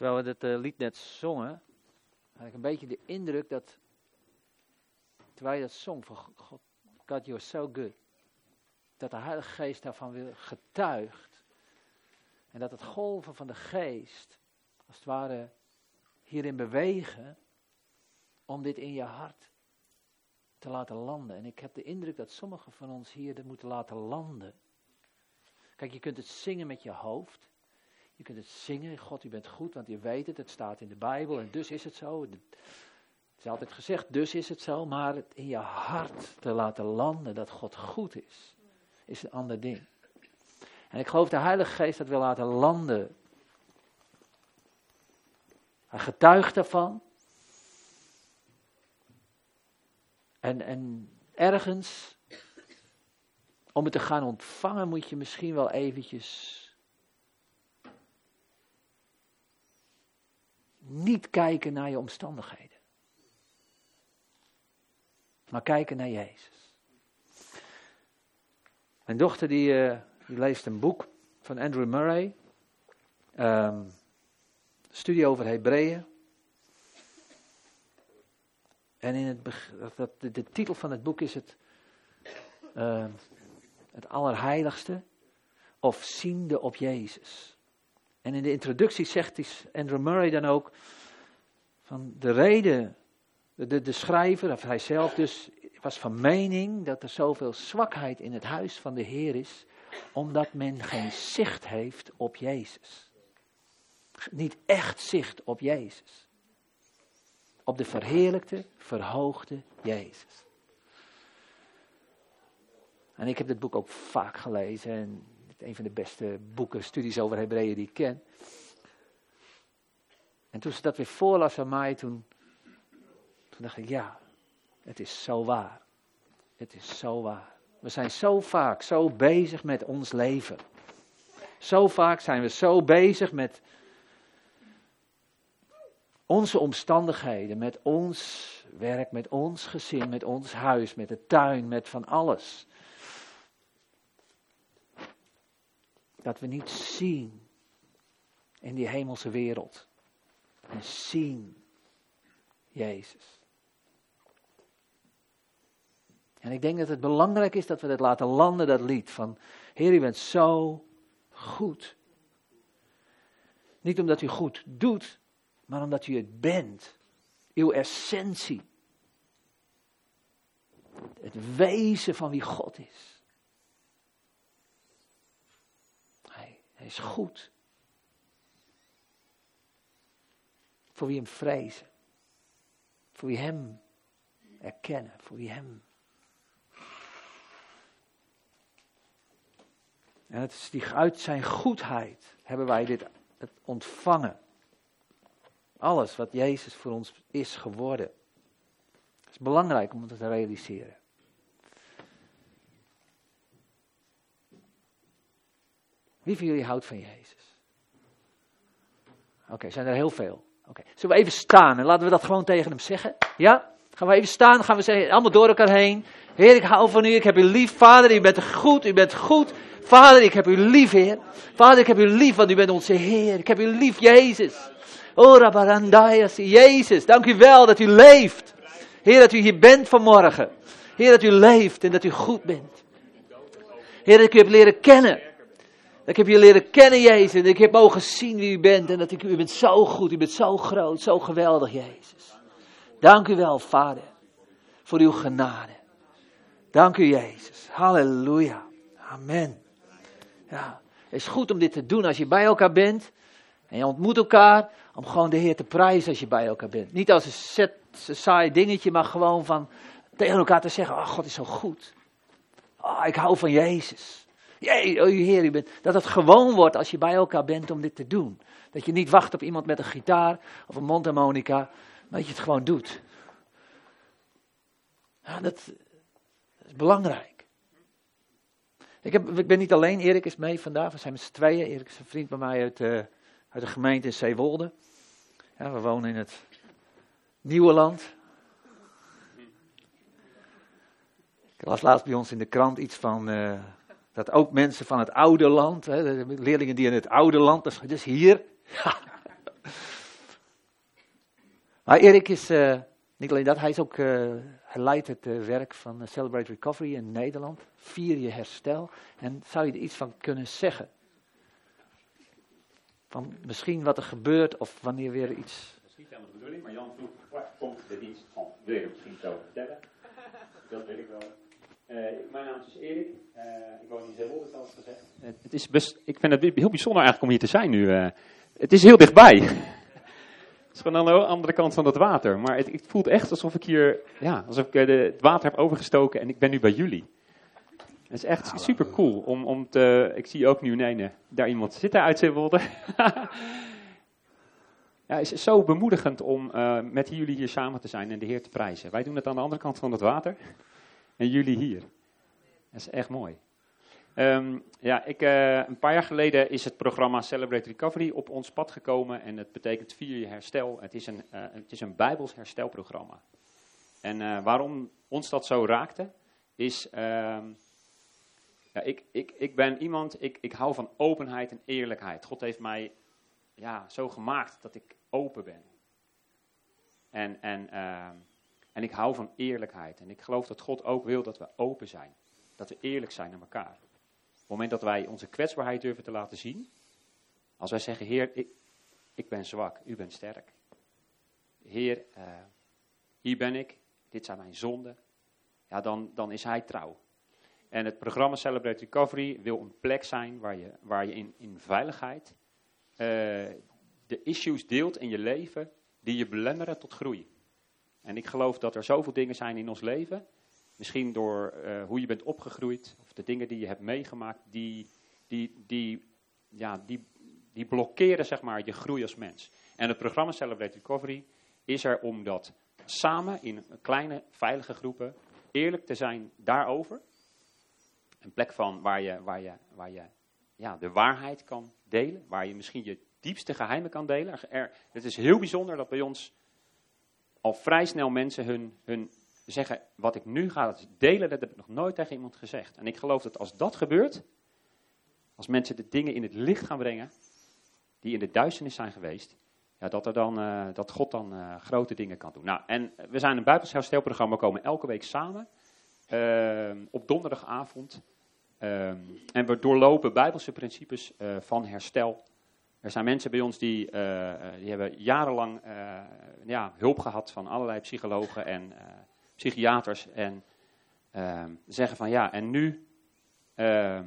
Terwijl we het eh, lied net zongen, had ik een beetje de indruk dat, terwijl je dat zong van God, God, you're so good, dat de Heilige Geest daarvan weer getuigt. En dat het golven van de Geest, als het ware, hierin bewegen, om dit in je hart te laten landen. En ik heb de indruk dat sommigen van ons hier dit moeten laten landen. Kijk, je kunt het zingen met je hoofd. Je kunt het zingen, God, u bent goed, want je weet het, het staat in de Bijbel en dus is het zo. Het is altijd gezegd, dus is het zo, maar het in je hart te laten landen dat God goed is, is een ander ding. En ik geloof de Heilige Geest dat wil laten landen. Hij getuigt daarvan. En, en ergens, om het te gaan ontvangen, moet je misschien wel eventjes niet kijken naar je omstandigheden. Maar kijken naar Jezus. Mijn dochter die, uh, die leest een boek van Andrew Murray. Um, studie over Hebreeën. En in het, de, titel van het boek is het, uh, het Allerheiligste of ziende op Jezus. En in de introductie zegt Andrew Murray dan ook van de reden, de, de schrijver, of hij zelf dus, was van mening dat er zoveel zwakheid in het huis van de Heer is, omdat men geen zicht heeft op Jezus. Niet echt zicht op Jezus. Op de verheerlijkte, verhoogde Jezus. En ik heb dit boek ook vaak gelezen en een van de beste boeken, studies over Hebreeën die ik ken. En toen ze dat weer voorlas aan mij, toen, toen dacht ik, ja, het is zo waar. Het is zo waar. We zijn zo vaak zo bezig met ons leven. Zo vaak zijn we zo bezig met onze omstandigheden, met ons werk, met ons gezin, met ons huis, met de tuin, met van alles. Dat we niet zien in die hemelse wereld. En zien Jezus. En ik denk dat het belangrijk is dat we dat laten landen, dat lied van Heer, u bent zo goed. Niet omdat u goed doet, maar omdat u het bent. Uw essentie. Het wezen van wie God is. Hij is goed. Voor wie hem vrezen. Voor wie hem erkennen. Voor wie hem. En het is die, uit zijn goedheid hebben wij dit het ontvangen. Alles wat Jezus voor ons is geworden. Het is belangrijk om het te realiseren. Wie van jullie houdt van Jezus? Oké, zijn er heel veel. Oké, zullen we even staan en laten we dat gewoon tegen hem zeggen? Ja? Gaan we even staan, gaan we zeggen, allemaal door elkaar heen. Heer, ik hou van u, ik heb u lief. Vader, u bent goed, u bent goed. Vader, ik heb u lief, Heer. Vader, ik heb u lief, want u bent onze Heer. Ik heb u lief, Jezus. Rabbarandayas, Jezus, dank u wel dat u leeft. Heer, dat u hier bent vanmorgen. Heer, dat u leeft en dat u goed bent. Heer, dat ik u heb leren kennen. Ik heb je leren kennen, Jezus. En ik heb mogen zien wie u bent. En dat ik, u bent zo goed, u bent zo groot, zo geweldig, Jezus. Dank u wel, Vader, voor uw genade. Dank u, Jezus. Halleluja. Amen. Ja, het is goed om dit te doen als je bij elkaar bent. En je ontmoet elkaar om gewoon de Heer te prijzen als je bij elkaar bent. Niet als een, set, een saai dingetje, maar gewoon van tegen elkaar te zeggen, oh God is zo goed. Oh, ik hou van Jezus. Jee, oh Heer, u bent, dat het gewoon wordt als je bij elkaar bent om dit te doen. Dat je niet wacht op iemand met een gitaar of een mondharmonica, maar dat je het gewoon doet. Ja, dat, is belangrijk. Ik, heb, ik ben niet alleen, Erik is mee vandaag, we zijn met z'n tweeën. Erik is een vriend bij mij uit, uh, uit de gemeente in Zeewolde. Ja, we wonen in het nieuwe land. Ik las laatst bij ons in de krant iets van... Uh, dat ook mensen van het oude land, hè, leerlingen die in het oude land, dus hier, Maar Erik is, uh, niet alleen dat, hij, is ook, uh, hij leidt het uh, werk van Celebrate Recovery in Nederland. Vier je herstel. En zou je er iets van kunnen zeggen? Van misschien wat er gebeurt of wanneer weer iets... Dat is niet de bedoeling, maar Jan vroeg, komt de dienst van? Wil je misschien zo vertellen? Dat weet ik wel. Mijn naam is Erik. ik woon in Zeewolde, zoals gezegd. Het is best, ik vind het heel bijzonder eigenlijk om hier te zijn nu. het is heel dichtbij. Het is gewoon aan de andere kant van het water. Maar het, het voelt echt alsof ik hier, ja, alsof ik eh, de, het water heb overgestoken en ik ben nu bij jullie. Het is echt super cool om, om te, ik zie ook nu, nee, nee daar iemand zitten uit Zeewolde. ja, het is zo bemoedigend om uh, met jullie hier samen te zijn en de Heer te prijzen. Wij doen het aan de andere kant van het water en jullie hier. Dat is echt mooi. Um, ja, ik, uh, een paar jaar geleden is het programma Celebrate Recovery op ons pad gekomen en het betekent vier je herstel. Het is een, uh, het is een Bijbels herstelprogramma. En uh, waarom ons dat zo raakte, is, um, ja, ik, ik, ik ben iemand, ik, ik hou van openheid en eerlijkheid. God heeft mij ja, zo gemaakt dat ik open ben. En, en, uh, en ik hou van eerlijkheid. En ik geloof dat God ook wil dat we open zijn. Dat we eerlijk zijn naar elkaar het moment dat wij onze kwetsbaarheid durven te laten zien, als wij zeggen, Heer, ik, ik ben zwak, u bent sterk. Heer, uh, hier ben ik, dit zijn mijn zonden, ja, dan, dan is Hij trouw. En het programma Celebrate Recovery wil een plek zijn waar je, waar je in, in veiligheid uh, de issues deelt in je leven die je belemmeren tot groei. En ik geloof dat er zoveel dingen zijn in ons leven Misschien door uh, hoe je bent opgegroeid of de dingen die je hebt meegemaakt, die, die, die, ja, die, die blokkeren zeg maar, je groei als mens. En het programma Celebrate Recovery is er om dat samen in kleine veilige groepen eerlijk te zijn daarover. Een plek van waar je, waar je, waar je ja, de waarheid kan delen, waar je misschien je diepste geheimen kan delen. Er, het is heel bijzonder dat bij ons al vrij snel mensen hun, hun zeggen, wat ik nu ga delen, dat heb ik nog nooit tegen iemand gezegd. En ik geloof dat als dat gebeurt, als mensen de dingen in het licht gaan brengen, die in de duisternis zijn geweest, ja, dat, er dan, uh, dat God dan uh, grote dingen kan doen. Nou, en we zijn een Bijbels herstelprogramma, komen elke week samen, uh, op donderdagavond. en we doorlopen Bijbelse principes van herstel. Er zijn mensen bij ons die, die hebben jarenlang ja, hulp gehad van allerlei psychologen en psychiaters en uh, zeggen van ja, en nu uh,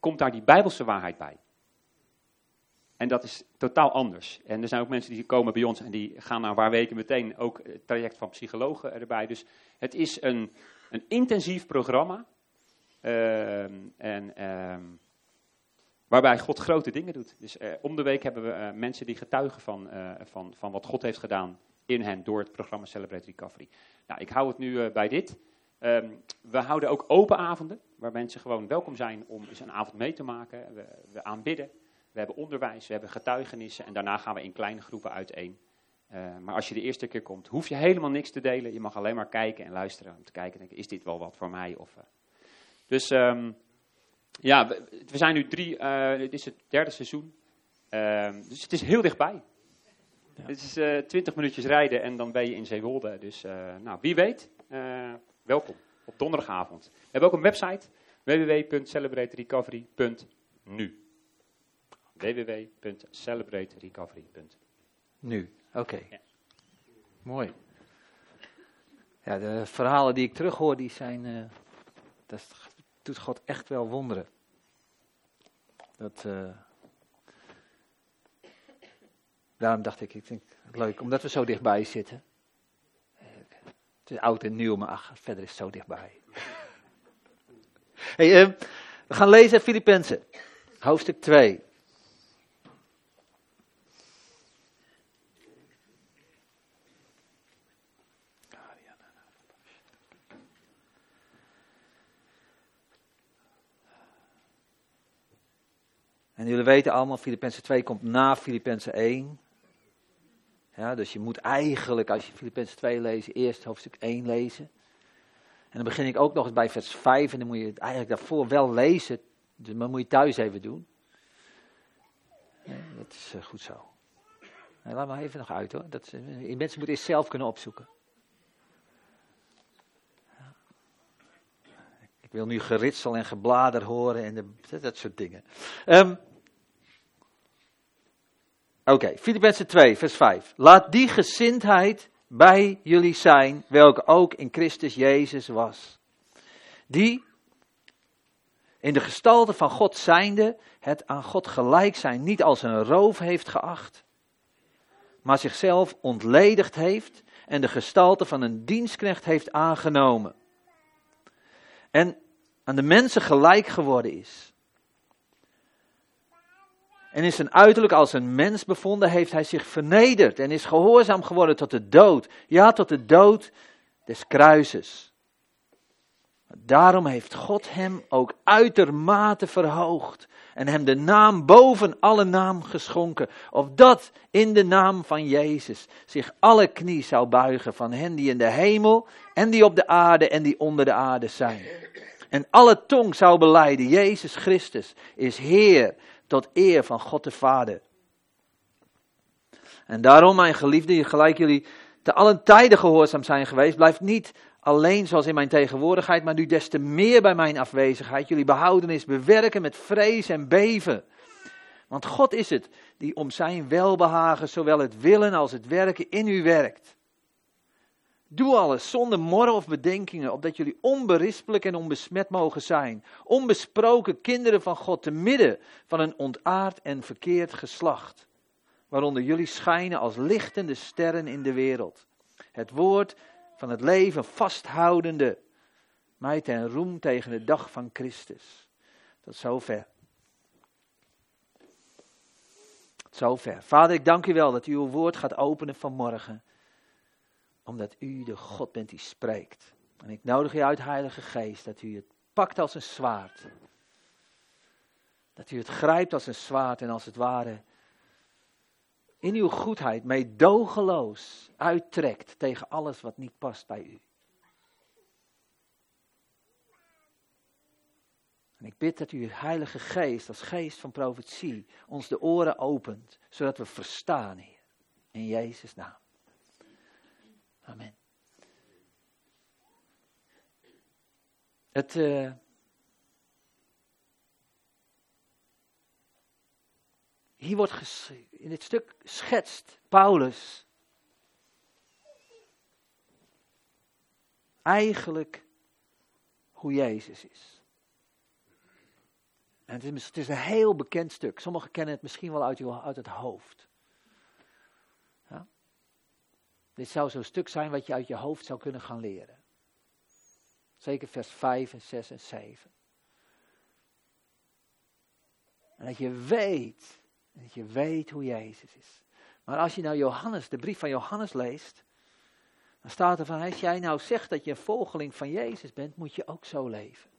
komt daar die bijbelse waarheid bij. En dat is totaal anders. En er zijn ook mensen die komen bij ons en die gaan na paar weken meteen ook het traject van psychologen erbij. Dus het is een, een intensief programma. Uh, en, ehm, waarbij God grote dingen doet. Dus eh, om de week hebben we eh, mensen die getuigen van, eh, van, van wat God heeft gedaan in hen door het programma Celebrate Recovery. Nou, ik hou het nu bij dit. Um, we houden ook open avonden, waar mensen gewoon welkom zijn om eens een avond mee te maken. We, we aanbidden, we hebben onderwijs, we hebben getuigenissen en daarna gaan we in kleine groepen uiteen. Maar als je de eerste keer komt, hoef je helemaal niks te delen. Je mag alleen maar kijken en luisteren om te kijken, denken, is dit wel wat voor mij? Of. Dus um, ja, we, we, zijn nu drie, dit is het derde seizoen. Ehm, dus het is heel dichtbij. Ja. Dit is uh, 20 minuutjes rijden en dan ben je in Zeewolde. Dus uh, nou, wie weet, welkom op donderdagavond. We hebben ook een website, www.celebraterecovery.nu www.celebraterecovery.nu Oké, okay. ja. mooi. Ja, de verhalen die ik terughoor, die zijn, dat doet God echt wel wonderen. Dat... Daarom dacht ik, ik denk, leuk, omdat we zo dichtbij zitten. Het is oud en nieuw, maar ach, verder is het zo dichtbij. hey, uh, we gaan lezen Filippenzen, hoofdstuk 2. Weten allemaal, Filippenzen 2 komt na Filippenzen 1. Ja, dus je moet eigenlijk, als je Filippenzen 2 leest, eerst hoofdstuk 1 lezen. En dan begin ik ook nog eens bij vers 5 en dan moet je het eigenlijk daarvoor wel lezen. Dus dat moet je thuis even doen. Dat is uh, goed zo. Laat maar even nog uit hoor. Dat, ze- mensen moeten eerst zelf kunnen opzoeken. Ik wil nu geritsel en geblader horen en dat, soort dingen. Ehm, Oké, Filippenzen 2, vers 5. Laat die gezindheid bij jullie zijn, welke ook in Christus Jezus was. Die in de gestalte van God zijnde het aan God gelijk zijn niet als een roof heeft geacht, maar zichzelf ontledigd heeft en de gestalte van een dienstknecht heeft aangenomen. En aan de mensen gelijk geworden is. En in zijn uiterlijk als een mens bevonden, heeft hij zich vernederd en is gehoorzaam geworden tot de dood. Ja, tot de dood des kruises. Daarom heeft God hem ook uitermate verhoogd en hem de naam boven alle naam geschonken, opdat in de naam van Jezus zich alle knie zou buigen van hen die in de hemel en die op de aarde en die onder de aarde zijn. En alle tong zou beleiden, Jezus Christus is Heer tot eer van God de Vader. En daarom, mijn geliefden, gelijk jullie te allen tijden gehoorzaam zijn geweest, blijft niet alleen zoals in mijn tegenwoordigheid, maar nu des te meer bij mijn afwezigheid jullie behoudenis bewerken met vrees en beven. Want God is het die om zijn welbehagen zowel het willen als het werken in u werkt. Doe alles zonder morren of bedenkingen, opdat jullie onberispelijk en onbesmet mogen zijn. Onbesproken kinderen van God, te midden van een ontaard en verkeerd geslacht. Waaronder jullie schijnen als lichtende sterren in de wereld. Het woord van het leven vasthoudende. Mij ten roem tegen de dag van Christus. Tot zover. Tot zover. Vader, ik dank u wel dat u uw woord gaat openen vanmorgen omdat u de God bent die spreekt. En ik nodig u uit, Heilige Geest, dat u het pakt als een zwaard. Dat u het grijpt als een zwaard en als het ware in uw goedheid meedogenloos uittrekt tegen alles wat niet past bij u. En ik bid dat u, Heilige Geest, als geest van profetie, ons de oren opent, zodat we verstaan, Heer. In Jezus' naam. Amen. Het, uh, hier wordt in dit stuk schetst Paulus eigenlijk hoe Jezus is. En het is, een heel bekend stuk. Sommigen kennen het misschien wel uit, uit het hoofd. Ja? Dit zou zo'n stuk zijn wat je uit je hoofd zou kunnen gaan leren. Zeker vers 5 en 6 en 7. En dat je weet, dat je weet hoe Jezus is. Maar als je nou Johannes, de brief van Johannes leest, dan staat er van, als jij nou zegt dat je een volgeling van Jezus bent, moet je ook zo leven.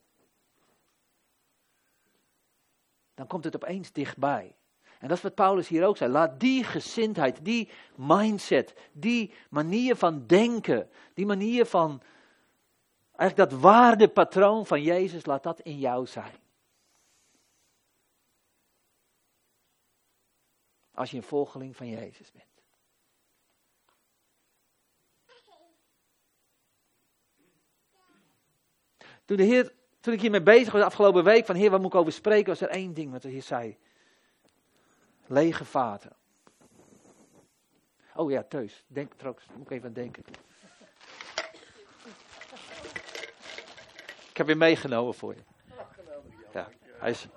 Dan komt het opeens dichtbij. En dat is wat Paulus hier ook zei. Laat die gezindheid, die mindset, die manier van denken, die manier van, eigenlijk dat waardepatroon van Jezus, laat dat in jou zijn. Als je een volgeling van Jezus bent. Toen, de Heer, toen ik hiermee bezig was de afgelopen week, van Heer, waar moet ik over spreken, was er één ding wat de Heer zei. Lege vaten. Oh ja, Teus. Denk trouwens, moet ik even aan denken. Ik heb weer meegenomen voor je. Ja, hij is,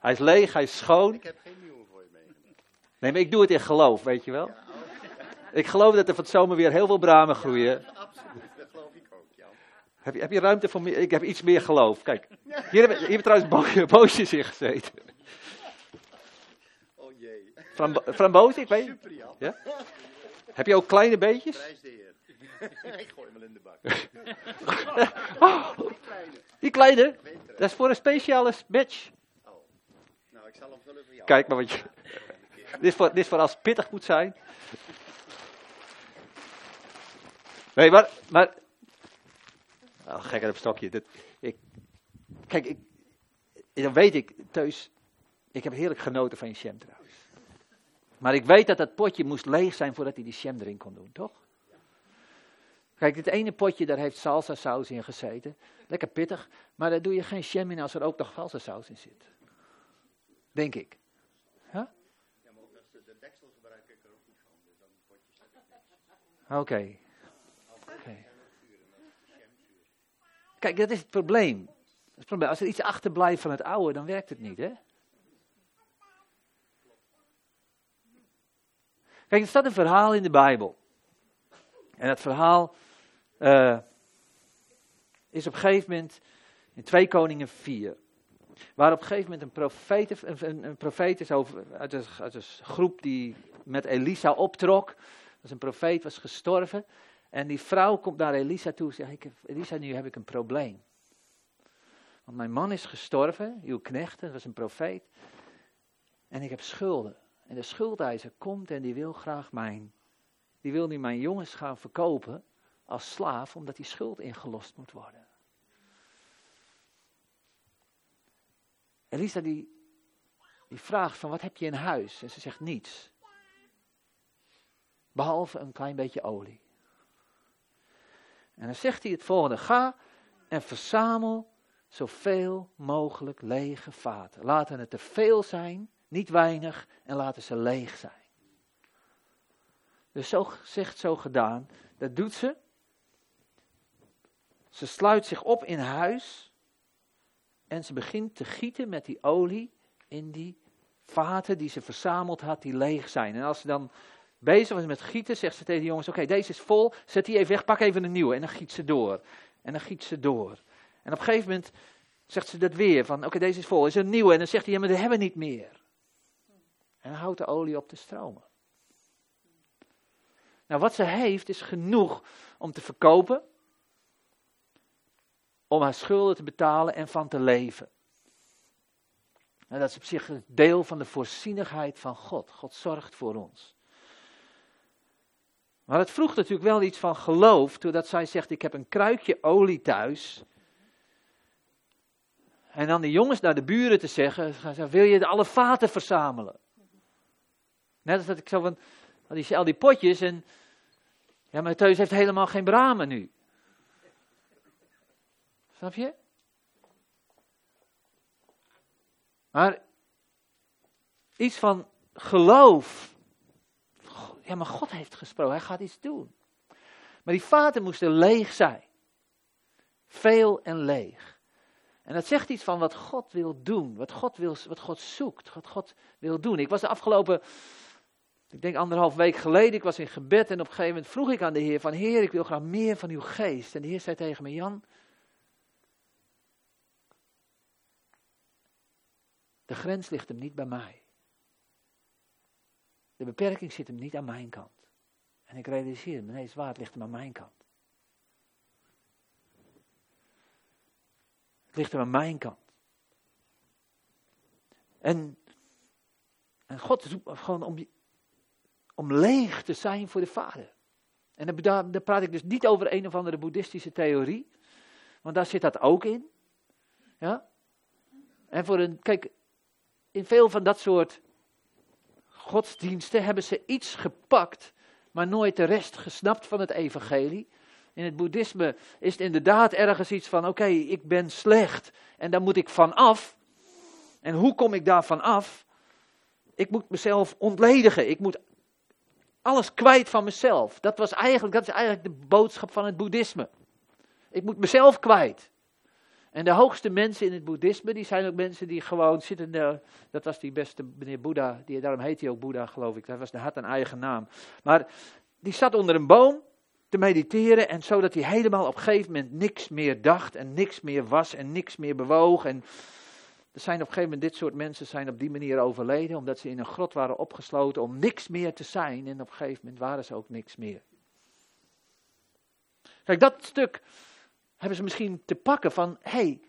hij is leeg, hij is schoon. Ik heb geen nieuwe voor je meegenomen. Nee, maar ik doe het in geloof, weet je wel. Ik geloof dat er van het zomer weer heel veel bramen groeien. Absoluut, dat geloof ik ook, Jan. Heb je, heb je ruimte voor meer? Ik heb iets meer geloof. Kijk, hier hebben, hier hebben trouwens bo- boosjes in gezeten. Oh jee. Frambo frambozen, ik weet Super, Jan. Ja? Heb je ook kleine beetjes? Prijs de Heer. ik gooi hem wel in de bak. Oh, Kleine. Die kleine, Winter. dat is voor een speciale badge. Oh. Nou, ik zal hem vullen voor jou. Kijk maar wat je... Dit is, voor, dit is voor als het pittig moet zijn. Nee, maar... maar oh, gekker op stokje. Dit, ik, kijk, ik, dan weet ik, Teus, ik heb heerlijk genoten van je jam trouwens. Maar ik weet dat dat potje moest leeg zijn voordat hij die sham erin kon doen, toch? Kijk, dit ene potje, daar heeft salsa saus in gezeten. Lekker pittig, maar daar doe je geen sham in als er ook nog salsa saus in zit. Denk ik. Ja, maar ook als de, de deksel gebruik ik er ook niet van. Dus dan niks. Oké. Oké. Kijk, dat is het probleem. Dat is het probleem. Als er iets achterblijft van het oude, dan werkt het niet, hè? Kijk, er staat een verhaal in de Bijbel. En dat verhaal eh, is op een gegeven moment in 2 Koningen 4. Waar op een gegeven moment een profeet, een, een, profeet is over, uit, een, groep die met Elisa optrok. Is een profeet, was gestorven. En die vrouw komt naar Elisa toe en zegt, ik Elisa, nu heb ik een probleem. Want mijn man is gestorven, uw knecht, dat was een profeet. En ik heb schulden. En de schuldeiser komt en die wil graag mijn, die wil nu mijn jongens gaan verkopen als slaaf, omdat die schuld ingelost moet worden. Elisa die, die vraagt van wat heb je in huis? En ze zegt niets. Behalve een klein beetje olie. En dan zegt hij het volgende: Ga en verzamel zoveel mogelijk lege vaten. Laten het te veel zijn, niet weinig, en laten ze leeg zijn. Dus zo zegt, zo gedaan. Dat doet ze. Ze sluit zich op in huis. En ze begint te gieten met die olie in die vaten die ze verzameld had, die leeg zijn. En als ze dan bezig was met gieten, zegt ze tegen de jongens: Oké, deze is vol, zet die even weg, pak even een nieuwe. En dan giet ze door. En dan giet ze door. En op een gegeven moment zegt ze dat weer: van oké, deze is vol, is er een nieuwe. En dan zegt hij: Ja, maar dat hebben we niet meer. En dan houdt de olie op te stromen. Nou, wat ze heeft is genoeg om te verkopen, om haar schulden te betalen en van te leven. Nou, dat is op zich deel van de voorzienigheid van God. God zorgt voor ons. Maar het vroeg natuurlijk wel iets van geloof, doordat zij zegt: Ik heb een kruikje olie thuis. En dan de jongens naar de buren te zeggen: Wil je alle vaten verzamelen? Net als dat ik zo van: al die, al die potjes en. Ja, maar thuis heeft helemaal geen bramen nu. Snap je? Maar iets van geloof ja, maar God heeft gesproken, hij gaat iets doen. Maar die vaten moesten leeg zijn. Veel en leeg. En dat zegt iets van wat God wil doen, wat God, wil, wat God zoekt, wat God wil doen. Ik was de afgelopen, ik denk anderhalf week geleden, ik was in gebed en op een gegeven moment vroeg ik aan de Heer van Heer, ik wil graag meer van uw geest. En de Heer zei tegen me, Jan, de grens ligt hem niet bij mij. De beperking zit hem niet aan mijn kant. En ik realiseer me, nee, het zwaard ligt hem aan mijn kant. Het ligt hem aan mijn kant. En, en God zoekt gewoon om, om leeg te zijn voor de Vader. En daar, daar praat ik dus niet over een of andere boeddhistische theorie. Want daar zit dat ook in. Ja? En voor een, kijk, in veel van dat soort godsdiensten hebben ze iets gepakt, maar nooit de rest gesnapt van het evangelie. In het boeddhisme is het inderdaad ergens iets van: oké, ik ben slecht en daar moet ik van af. En hoe kom ik daar van af? Ik moet mezelf ontledigen. Ik moet alles kwijt van mezelf. Dat, was eigenlijk, dat is eigenlijk de boodschap van het boeddhisme. Ik moet mezelf kwijt. En de hoogste mensen in het boeddhisme, die zijn ook mensen die gewoon zitten, dat was die beste meneer Boeddha, die, daarom heet hij ook Boeddha geloof ik, hij was, had een eigen naam. Maar die zat onder een boom te mediteren en zodat hij helemaal op een gegeven moment niks meer dacht en niks meer was en niks meer bewoog. En er zijn op een gegeven moment, dit soort mensen zijn op die manier overleden, omdat ze in een grot waren opgesloten om niks meer te zijn. En op een gegeven moment waren ze ook niks meer. Kijk, dat stuk hebben ze misschien te pakken van, hé, hey,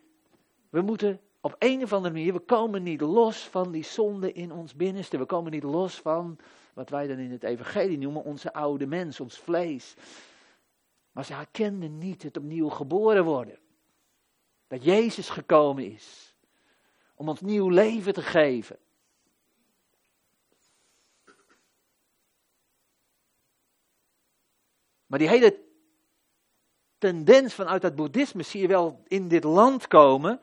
we moeten op een of andere manier, we komen niet los van die zonde in ons binnenste. We komen niet los van wat wij dan in het evangelie noemen onze oude mens, ons vlees. Maar ze herkenden niet het opnieuw geboren worden. Dat Jezus gekomen is om ons nieuw leven te geven. Maar die hele tendens vanuit het boeddhisme zie je wel in dit land komen.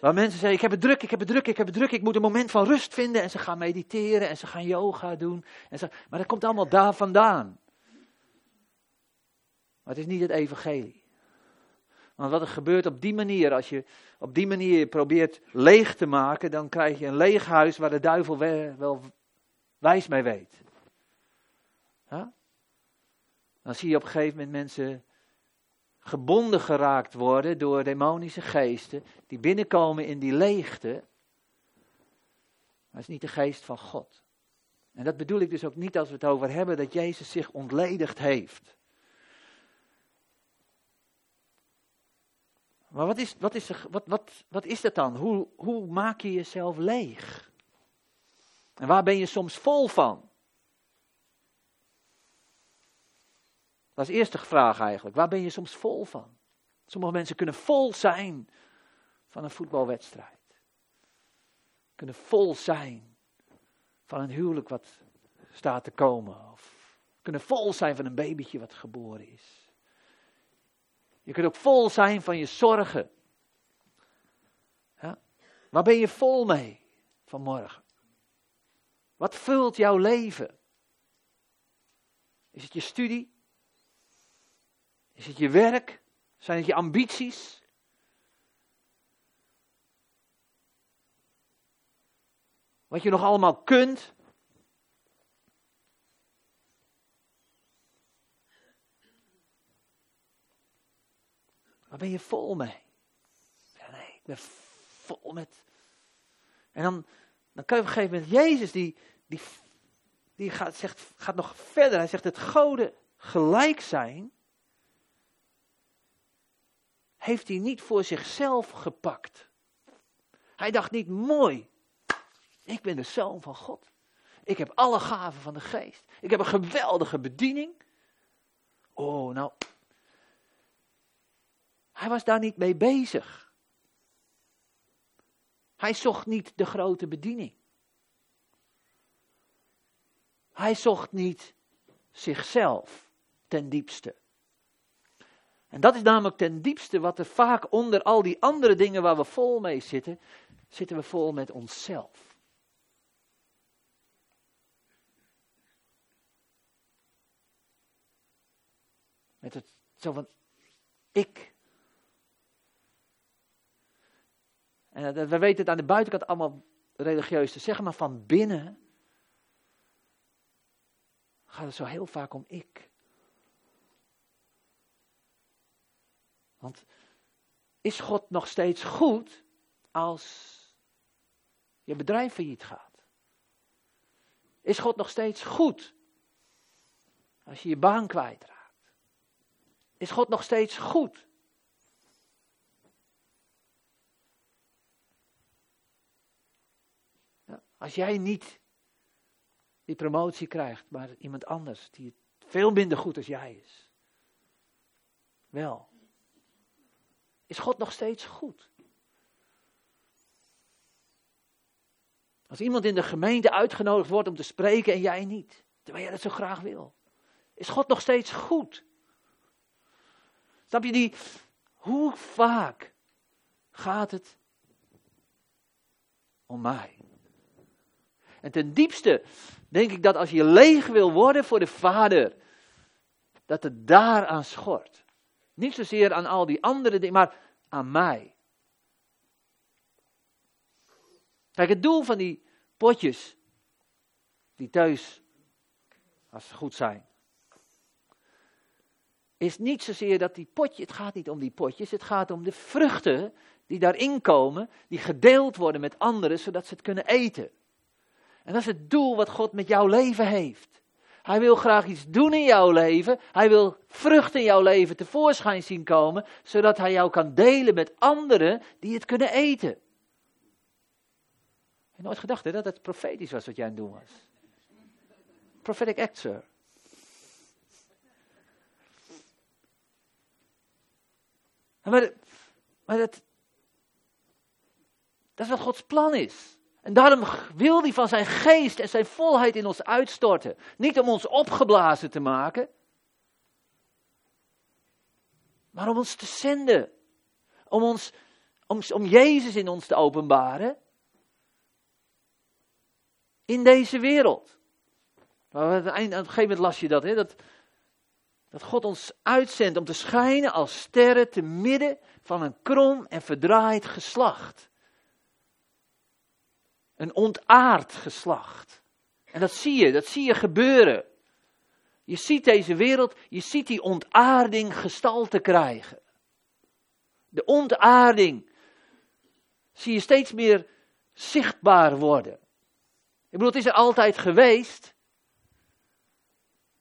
Waar mensen zeggen, ik heb het druk, ik heb het druk, ik heb het druk, ik moet een moment van rust vinden. En ze gaan mediteren en ze gaan yoga doen. En ze, maar dat komt allemaal daar vandaan. Maar het is niet het evangelie. Want wat er gebeurt op die manier, als je op die manier probeert leeg te maken, dan krijg je een leeg huis waar de duivel wel wijs mee weet. Dan zie je op een gegeven moment mensen gebonden geraakt worden door demonische geesten die binnenkomen in die leegte. Maar het is niet de geest van God. En dat bedoel ik dus ook niet als we het over hebben dat Jezus zich ontledigd heeft. Maar wat is, wat is, wat, wat, wat is dat dan? Hoe, hoe maak je jezelf leeg? En waar ben je soms vol van? Dat is de eerste vraag eigenlijk. Waar ben je soms vol van? Sommige mensen kunnen vol zijn van een voetbalwedstrijd. Kunnen vol zijn van een huwelijk wat staat te komen. Of kunnen vol zijn van een babytje wat geboren is. Je kunt ook vol zijn van je zorgen. Ja? Waar ben je vol mee vanmorgen? Wat vult jouw leven? Is het je studie? Is het je werk? Zijn het je ambities? Wat je nog allemaal kunt? Waar ben je vol mee? Ja, nee, ik ben vol met. En dan, dan kun je op een gegeven moment, Jezus, die, die, die gaat, zegt, gaat nog verder. Hij zegt: het goden gelijk zijn heeft hij niet voor zichzelf gepakt. Hij dacht niet, mooi, ik ben de zoon van God. Ik heb alle gaven van de geest. Ik heb een geweldige bediening. Oh, nou. Hij was daar niet mee bezig. Hij zocht niet de grote bediening. Hij zocht niet zichzelf ten diepste. En dat is namelijk ten diepste wat er vaak onder al die andere dingen waar we vol mee zitten, zitten we vol met onszelf. Met het zo van ik. En we weten het aan de buitenkant allemaal religieus te zeggen, maar van binnen gaat het zo heel vaak om ik. Want is God nog steeds goed als je bedrijf failliet gaat? Is God nog steeds goed als je je baan kwijtraakt? Is God nog steeds goed? als jij niet die promotie krijgt, maar iemand anders die veel minder goed als jij is. Wel, is God nog steeds goed? Als iemand in de gemeente uitgenodigd wordt om te spreken en jij niet, terwijl jij dat zo graag wil, is God nog steeds goed? Snap je die? Hoe vaak gaat het om mij? En ten diepste denk ik dat als je leeg wil worden voor de Vader, dat het daaraan schort. Niet zozeer aan al die andere dingen, maar aan mij. Kijk, het doel van die potjes, die thuis, als ze goed zijn, is niet zozeer dat die potje, het gaat niet om die potjes, het gaat om de vruchten die daarin komen, die gedeeld worden met anderen, zodat ze het kunnen eten. En dat is het doel wat God met jouw leven heeft. Hij wil graag iets doen in jouw leven. Hij wil vruchten in jouw leven tevoorschijn zien komen, zodat hij jou kan delen met anderen die het kunnen eten. Ik heb nooit gedacht hè, dat het profetisch was wat jij aan het doen was. Prophetic act, sir. Maar, maar dat, dat is wat Gods plan is. En daarom wil hij van zijn geest en zijn volheid in ons uitstorten. Niet om ons opgeblazen te maken, maar om ons te zenden. Om, ons, om, om Jezus in ons te openbaren. In deze wereld. Maar aan het gegeven moment las je dat, hè, dat, dat God ons uitzendt om te schijnen als sterren te midden van een krom en verdraaid geslacht. Een ontaard geslacht. En dat zie je, dat zie je gebeuren. Je ziet deze wereld, je ziet die ontaarding gestalte krijgen. De ontaarding zie je steeds meer zichtbaar worden. Ik bedoel, het is er altijd geweest.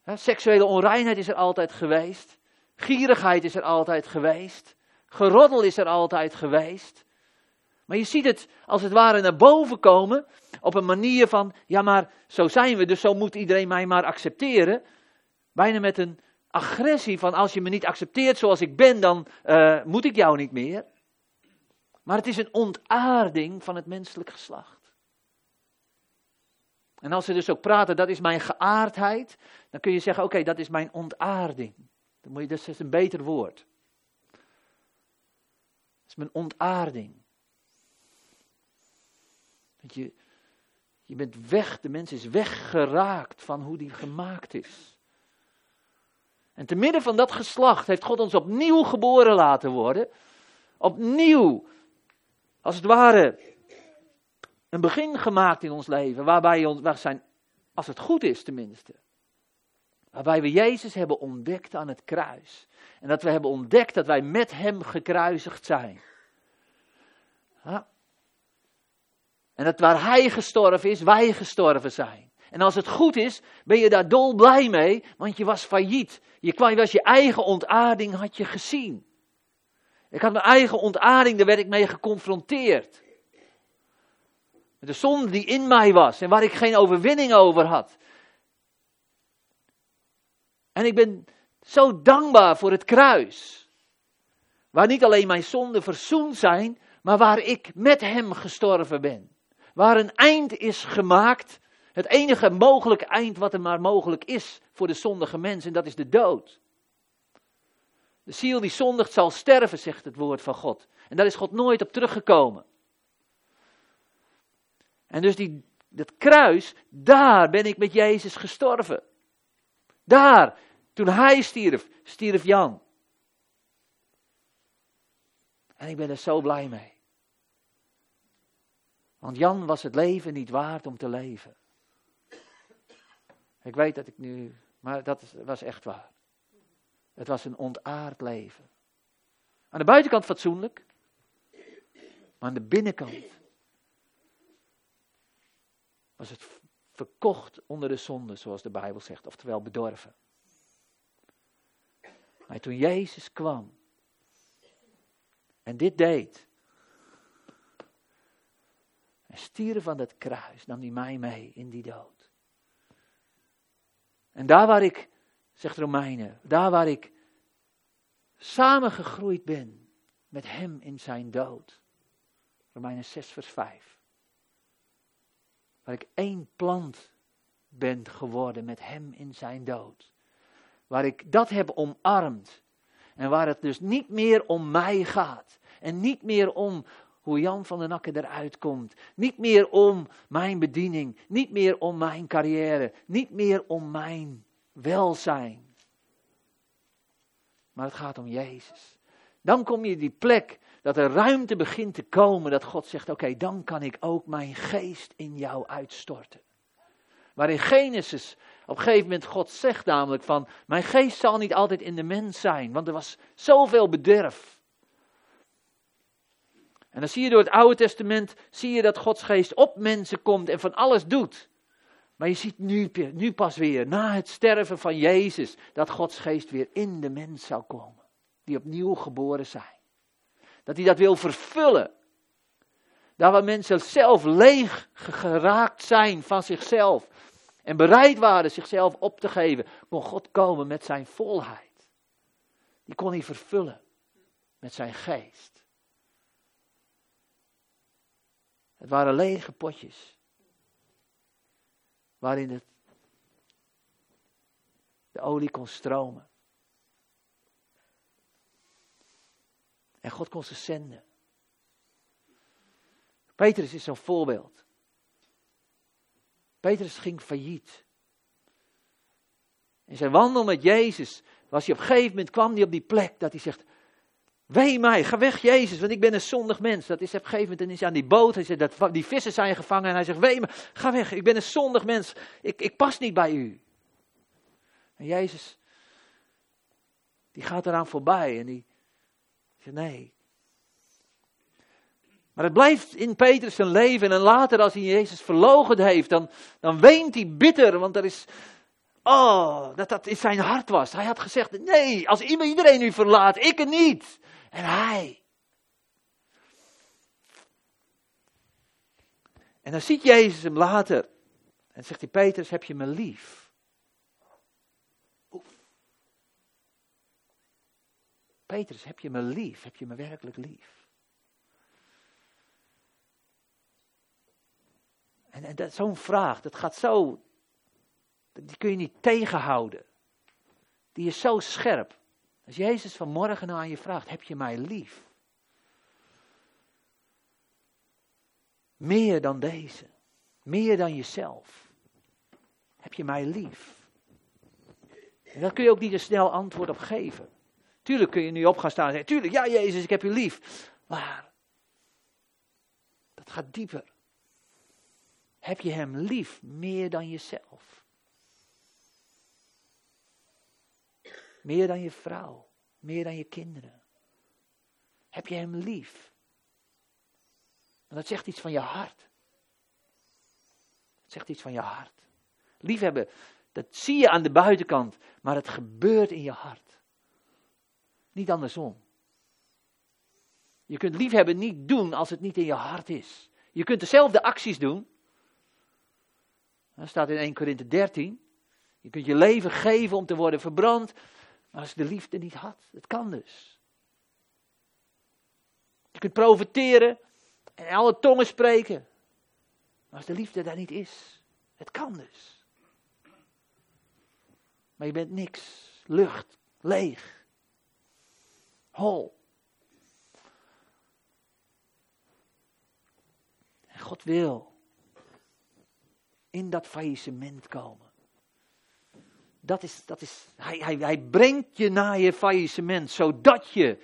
Seksuele onreinheid is er altijd geweest. Gierigheid is er altijd geweest. Geroddel is er altijd geweest. Maar je ziet het als het ware naar boven komen op een manier van, ja maar zo zijn we, dus zo moet iedereen mij maar accepteren. Bijna met een agressie van als je me niet accepteert zoals ik ben, dan eh, moet ik jou niet meer. Maar het is een ontaarding van het menselijk geslacht. En als ze dus ook praten, dat is mijn geaardheid, dan kun je zeggen, oké, dat is mijn ontaarding. Dan moet je, dat is een beter woord. Dat is mijn ontaarding. Dat je, je bent weg, de mens is weggeraakt van hoe die gemaakt is. En te midden van dat geslacht heeft God ons opnieuw geboren laten worden. Opnieuw, als het ware, een begin gemaakt in ons leven. Waarbij ons, waar zijn, als het goed is tenminste. Waarbij we Jezus hebben ontdekt aan het kruis. En dat we hebben ontdekt dat wij met Hem gekruisigd zijn. Ja. En dat waar Hij gestorven is, wij gestorven zijn. En als het goed is, ben je daar dol blij mee, want je was failliet. Je, kwam, je was je eigen ontaarding, had je gezien. Ik had mijn eigen ontaarding, daar werd ik mee geconfronteerd. Met de zonde die in mij was en waar ik geen overwinning over had. En ik ben zo dankbaar voor het kruis. Waar niet alleen mijn zonden verzoend zijn, maar waar ik met hem gestorven ben. Waar een eind is gemaakt. Het enige mogelijke eind wat er maar mogelijk is voor de zondige mens, en dat is de dood. De ziel die zondigt zal sterven, zegt het woord van God. En daar is God nooit op teruggekomen. En dus die, dat kruis, daar ben ik met Jezus gestorven. Daar, toen hij stierf, stierf Jan. En ik ben er zo blij mee. Want Jan was het leven niet waard om te leven. Ik weet dat ik nu, maar dat was echt waar. Het was een ontaard leven. Aan de buitenkant fatsoenlijk, maar aan de binnenkant was het verkocht onder de zonde, zoals de Bijbel zegt, oftewel bedorven. Maar toen Jezus kwam en dit deed, en stierf van dat kruis, nam hij mij mee in die dood. En daar waar ik, zegt Romeinen, daar waar ik samengegroeid ben met hem in zijn dood. Romeinen 6 vers 5. Waar ik één plant ben geworden met hem in zijn dood. Waar ik dat heb omarmd. En waar het dus niet meer om mij gaat. En niet meer om hoe Jan van den Akker eruit komt. Niet meer om mijn bediening. Niet meer om mijn carrière. Niet meer om mijn welzijn. Maar het gaat om Jezus. Dan kom je die plek dat er ruimte begint te komen. Dat God zegt: Oké, dan kan ik ook mijn geest in jou uitstorten. Maar in Genesis op een gegeven moment God zegt namelijk van, mijn geest zal niet altijd in de mens zijn, want er was zoveel bederf. En dan zie je door het Oude Testament, zie je dat Gods geest op mensen komt en van alles doet. Maar je ziet nu, nu pas weer, na het sterven van Jezus, dat Gods geest weer in de mens zou komen. Die opnieuw geboren zijn. Dat hij dat wil vervullen. Daar waar mensen zelf leeg geraakt zijn van zichzelf. En bereid waren zichzelf op te geven, kon God komen met zijn volheid. Die kon hij vervullen met zijn geest. Het waren lege potjes. Waarin het, de olie kon stromen. En God kon ze zenden. Petrus is zo'n voorbeeld. Petrus ging failliet. In zijn wandel met Jezus was hij op een gegeven moment, kwam hij op die plek dat hij zegt, wee mij, ga weg Jezus, want ik ben een zondig mens. Dat is op een gegeven moment, en is aan die boot, hij zegt, dat, die vissen zijn gevangen en hij zegt, wee me, ga weg, ik ben een zondig mens, ik, ik pas niet bij u. En Jezus, die gaat eraan voorbij en die zegt, nee. Maar het blijft in Petrus zijn leven en later als hij Jezus verloochend heeft, dan, dan weent hij bitter, want er is, Oh, dat dat in zijn hart was. Hij had gezegd: Nee, als iedereen u verlaat, ik het niet. En hij. En dan ziet Jezus hem later. En zegt hij: Petrus, heb je me lief? Oef. Petrus, heb je me lief? Heb je me werkelijk lief? En, en dat, zo'n vraag, dat gaat zo die kun je niet tegenhouden. Die is zo scherp. Als Jezus vanmorgen nou aan je vraagt, heb je mij lief? Meer dan deze. Meer dan jezelf. Heb je mij lief? En daar kun je ook niet een snel antwoord op geven. Tuurlijk kun je nu op gaan staan en zeggen, tuurlijk, ja Jezus, ik heb je lief. Maar, dat gaat dieper. Heb je hem lief meer dan jezelf? Meer dan je vrouw, meer dan je kinderen. Heb je hem lief? Dat zegt iets van je hart. Dat zegt iets van je hart. Liefhebben, dat zie je aan de buitenkant, maar het gebeurt in je hart. Niet andersom. Je kunt liefhebben niet doen als het niet in je hart is. Je kunt dezelfde acties doen. Dat staat in 1 Korinthe 13. Je kunt je leven geven om te worden verbrand. Maar als de liefde niet had, het kan dus. Je kunt profiteren en alle tongen spreken. Maar als de liefde daar niet is, het kan dus. Maar je bent niks, lucht, leeg, hol. En God wil in dat faillissement komen. Dat is, dat is, hij, hij, hij brengt je naar je faillissement, zodat je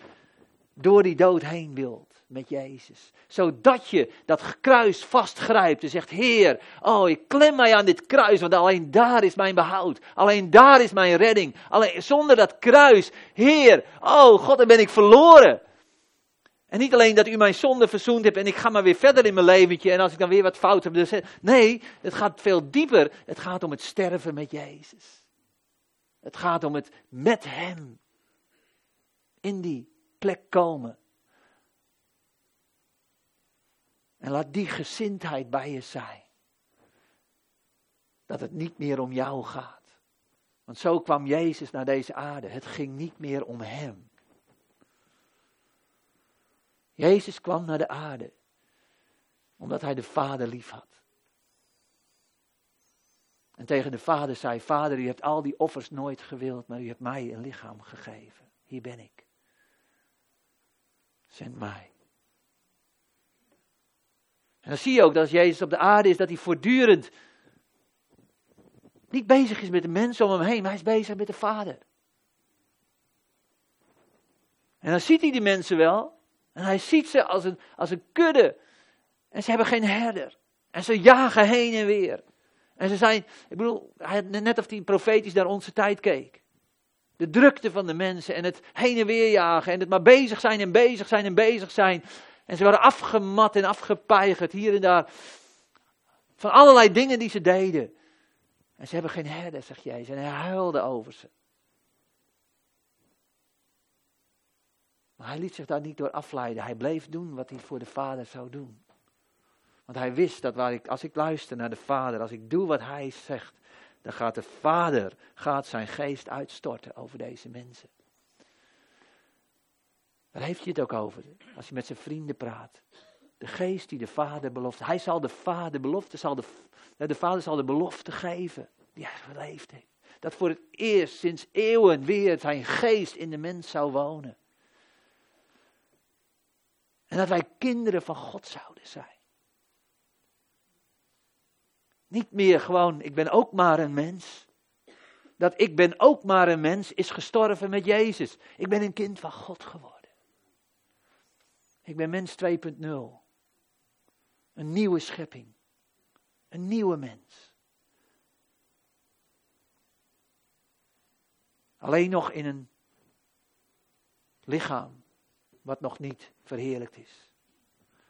door die dood heen wilt met Jezus. Zodat je dat kruis vastgrijpt en zegt, Heer, oh, ik klem mij aan dit kruis, want alleen daar is mijn behoud. Alleen daar is mijn redding. Alleen zonder dat kruis, Heer, oh God, dan ben ik verloren. En niet alleen dat u mijn zonde verzoend hebt en ik ga maar weer verder in mijn leventje en als ik dan weer wat fout heb. Dus, nee, het gaat veel dieper. Het gaat om het sterven met Jezus. Het gaat om het met Hem in die plek komen. En laat die gezindheid bij je zijn. Dat het niet meer om jou gaat. Want zo kwam Jezus naar deze aarde. Het ging niet meer om Hem. Jezus kwam naar de aarde omdat Hij de Vader lief had. En tegen de vader zei: Vader, u hebt al die offers nooit gewild, maar u hebt mij een lichaam gegeven. Hier ben ik. Zend mij. En dan zie je ook dat als Jezus op de aarde is, dat hij voortdurend niet bezig is met de mensen om hem heen, maar hij is bezig met de Vader. En dan ziet hij die mensen wel. En hij ziet ze als een, als een kudde. En ze hebben geen herder. En ze jagen heen en weer. En ze zijn, ik bedoel, net of hij profetisch naar onze tijd keek. De drukte van de mensen en het heen en weer jagen en het maar bezig zijn en bezig zijn en bezig zijn. En ze waren afgemat en afgepeigerd hier en daar. Van allerlei dingen die ze deden. En ze hebben geen herder, zegt Jezus. En hij huilde over ze. Maar hij liet zich daar niet door afleiden. Hij bleef doen wat hij voor de Vader zou doen. Want hij wist dat waar ik, als ik luister naar de Vader, als ik doe wat hij zegt, dan gaat de Vader gaat zijn geest uitstorten over deze mensen. Daar heeft hij het ook over, als hij met zijn vrienden praat. De geest die de Vader belofte. Hij zal de Vader belofte, zal de, de Vader zal de belofte geven die hij geleefd heeft. Dat voor het eerst sinds eeuwen weer zijn geest in de mens zou wonen. En dat wij kinderen van God zouden zijn. Niet meer gewoon, ik ben ook maar een mens. Dat ik ben ook maar een mens is gestorven met Jezus. Ik ben een kind van God geworden. Ik ben mens 2.0. Een nieuwe schepping. Een nieuwe mens. Alleen nog in een lichaam wat nog niet verheerlijkt is.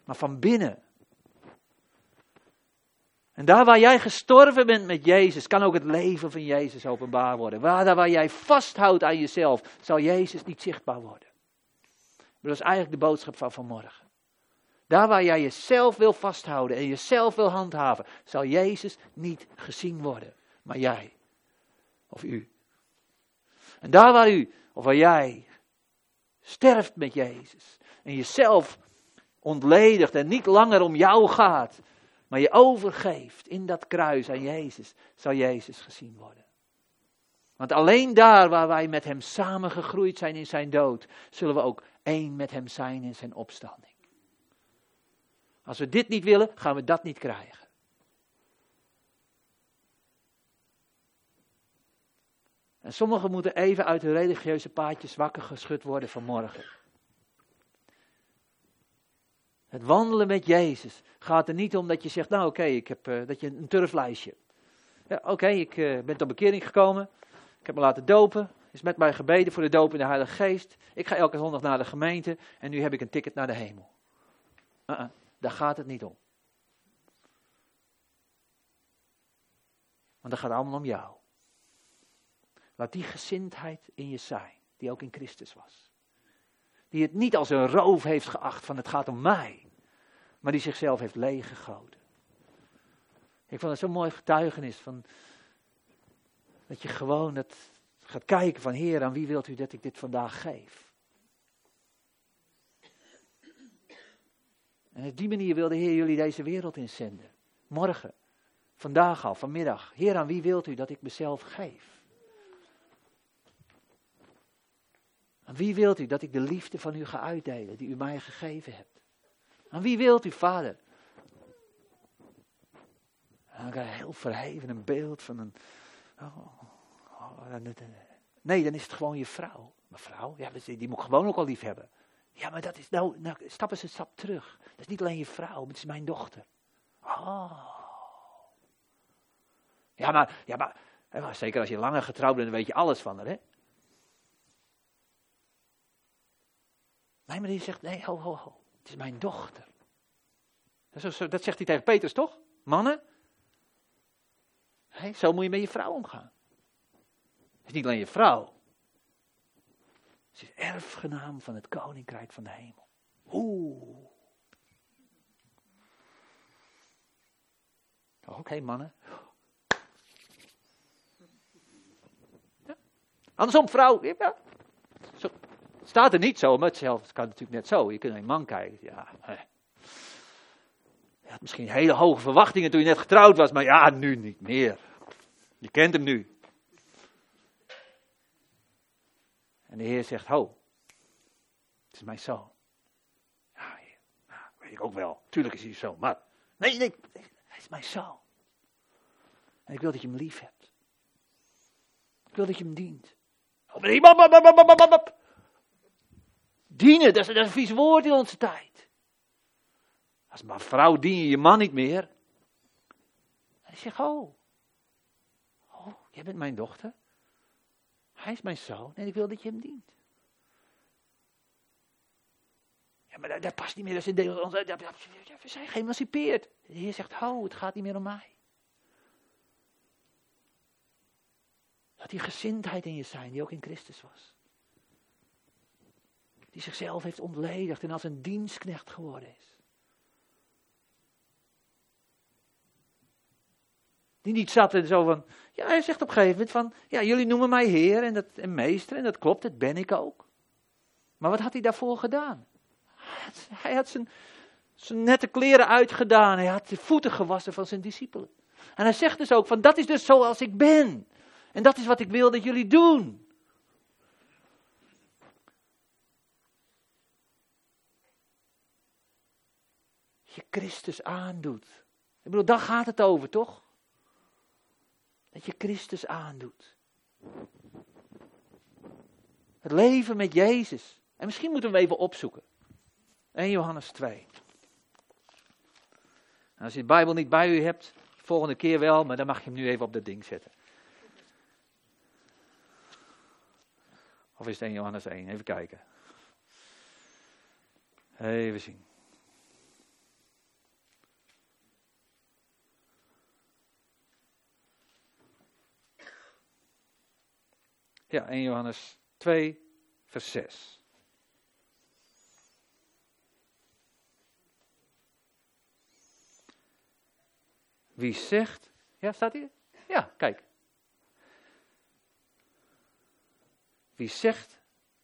Maar van binnen. En daar waar jij gestorven bent met Jezus, kan ook het leven van Jezus openbaar worden. Waar, daar waar jij vasthoudt aan jezelf, zal Jezus niet zichtbaar worden. Dat is eigenlijk de boodschap van vanmorgen. Daar waar jij jezelf wil vasthouden en jezelf wil handhaven, zal Jezus niet gezien worden, maar jij of u. En daar waar u of waar jij sterft met Jezus en jezelf ontledigt en niet langer om jou gaat, maar je overgeeft in dat kruis aan Jezus, zal Jezus gezien worden. Want alleen daar waar wij met Hem samen gegroeid zijn in Zijn dood, zullen we ook één met Hem zijn in Zijn opstanding. Als we dit niet willen, gaan we dat niet krijgen. En sommigen moeten even uit hun religieuze paadjes wakker geschud worden vanmorgen. Het wandelen met Jezus gaat er niet om dat je zegt, nou oké, ik heb uh, dat je een turflijstje. Ja, oké, ik uh, ben tot bekering gekomen. Ik heb me laten dopen. Is met mij gebeden voor de doop in de Heilige Geest. Ik ga elke zondag naar de gemeente en nu heb ik een ticket naar de hemel. -uh, daar gaat het niet om. Want dat gaat allemaal om jou. Laat die gezindheid in je zijn, die ook in Christus was. Die het niet als een roof heeft geacht van het gaat om mij, maar die zichzelf heeft leeggegoten. Ik vond het zo'n mooi getuigenis van dat je gewoon het gaat kijken van Heer, aan wie wilt u dat ik dit vandaag geef? En op die manier wil de Heer jullie deze wereld inzenden. Morgen, vandaag al, vanmiddag. Heer, aan wie wilt u dat ik mezelf geef? Aan wie wilt u dat ik de liefde van u ga uitdelen die u mij gegeven hebt? Aan wie wilt u, vader? Krijg je heel verheven een beeld van een. Oh, oh, nee, dan is het gewoon je vrouw. Mevrouw, ja, die moet ik gewoon ook al lief hebben. Ja, maar dat is. Nou, nou stap eens een stap terug. Dat is niet alleen je vrouw, het is mijn dochter. Oh. Ja, maar, ja, maar. Zeker als je langer getrouwd bent, dan weet je alles van haar, hè? Nee, maar die zegt, nee, ho, ho, ho. Het is mijn dochter. Dat, zegt hij tegen Petrus, toch? Mannen? Hey, zo moet je met je vrouw omgaan. Het is niet alleen je vrouw. Ze is erfgenaam van het koninkrijk van de hemel. Oeh. Oké, mannen. Andersom, vrouw. Ja. Staat er niet zo, maar het kan natuurlijk net zo. Je kunt naar een man kijken. Ja, je had misschien hele hoge verwachtingen toen je net getrouwd was, maar ja, nu niet meer. Je kent hem nu. En de Heer zegt, ho, het is mijn zoon. Ja, ja, weet ik ook wel. Tuurlijk is hij zo, maar nee, nee, hij is mijn zoon. En ik wil dat je hem lief hebt. Ik wil dat je hem dient. Dienen, dat is, dat een vies woord in onze tijd. Als maar vrouw dien je je man niet meer. En hij zegt, oh, oh, jij bent mijn dochter. Hij is mijn zoon en ik wil dat je hem dient. Ja, maar dat, dat past niet meer, dat in deel onze, dat, we zijn geëmancipeerd. De Heer zegt, oh, het gaat niet meer om mij. Dat die gezindheid in je zijn, die ook in Christus was die zichzelf heeft ontledigd en als een dienstknecht geworden is. Die niet zat en zo van, ja hij zegt op een gegeven moment van, ja jullie noemen mij heer en, dat, en meester en dat klopt, dat ben ik ook. Maar wat had hij daarvoor gedaan? Hij had zijn, zijn nette kleren uitgedaan, hij had de voeten gewassen van zijn discipelen. En hij zegt dus ook van, dat is dus zoals ik ben. En dat is wat ik wil dat jullie doen. Christus aandoet. Ik bedoel, daar gaat het over, toch? Dat je Christus aandoet. Het leven met Jezus. En misschien moeten we hem even opzoeken. 1 Johannes 2. En als je de Bijbel niet bij u hebt, volgende keer wel, maar dan mag je hem nu even op dat ding zetten. Of is het 1 Johannes 1? Even kijken. Even zien. Ja, 1 Johannes 2, vers 6. Wie zegt. Ja, staat hier? Ja, kijk. Wie zegt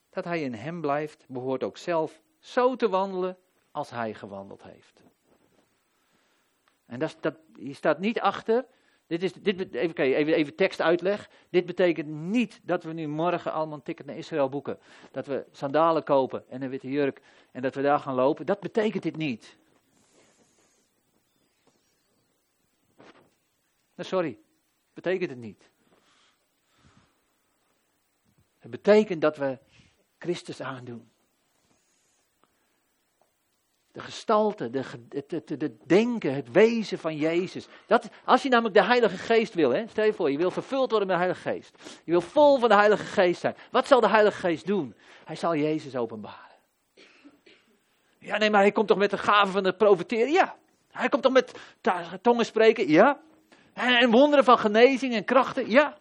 dat hij in hem blijft, behoort ook zelf zo te wandelen als hij gewandeld heeft. En dat, dat, hier staat niet achter. Dit is, dit, even, even, even tekst uitleg. Dit betekent niet dat we nu morgen allemaal een ticket naar Israël boeken. Dat we sandalen kopen en een witte jurk en dat we daar gaan lopen. Dat betekent dit niet. Nou, sorry, betekent het niet. Het betekent dat we Christus aandoen. De gestalte, de, het, denken, het wezen van Jezus. Dat, als je namelijk de Heilige Geest wil, hè, stel je voor, je wil vervuld worden met de Heilige Geest. Je wil vol van de Heilige Geest zijn. Wat zal de Heilige Geest doen? Hij zal Jezus openbaren. Ja, nee, maar hij komt toch met de gave van het profeteren? Ja. Hij komt toch met tongen spreken? Ja. En wonderen van genezing en krachten? Ja.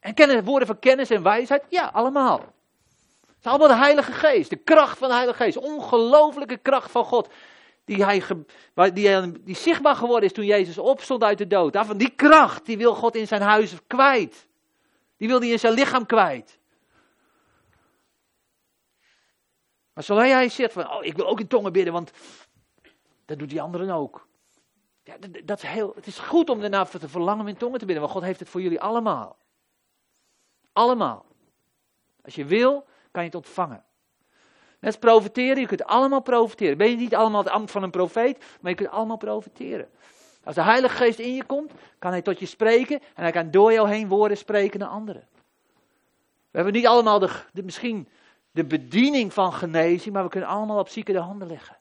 En kennen, woorden van kennis en wijsheid? Ja, allemaal. Het is allemaal de Heilige Geest, de kracht van de Heilige Geest. Ongelooflijke kracht van God. Die, hij, die, die zichtbaar geworden is toen Jezus opstond uit de dood. Daarvan die kracht, die wil God in zijn huis kwijt. Die wil hij in zijn lichaam kwijt. Maar zolang hij zegt van, oh, ik wil ook in tongen bidden, want dat doet die anderen ook. Ja, dat, dat is heel, het is goed om daarna te verlangen om in tongen te bidden, want God heeft het voor jullie allemaal. Allemaal. Als je wil, kan je het ontvangen. Net als profiteren, je kunt allemaal profiteren. Ben je niet allemaal het ambt van een profeet, maar je kunt allemaal profiteren. Als de Heilige Geest in je komt, kan hij tot je spreken en hij kan door jou heen woorden spreken naar anderen. We hebben niet allemaal de, misschien de bediening van genezing, maar we kunnen allemaal op zieken de handen leggen.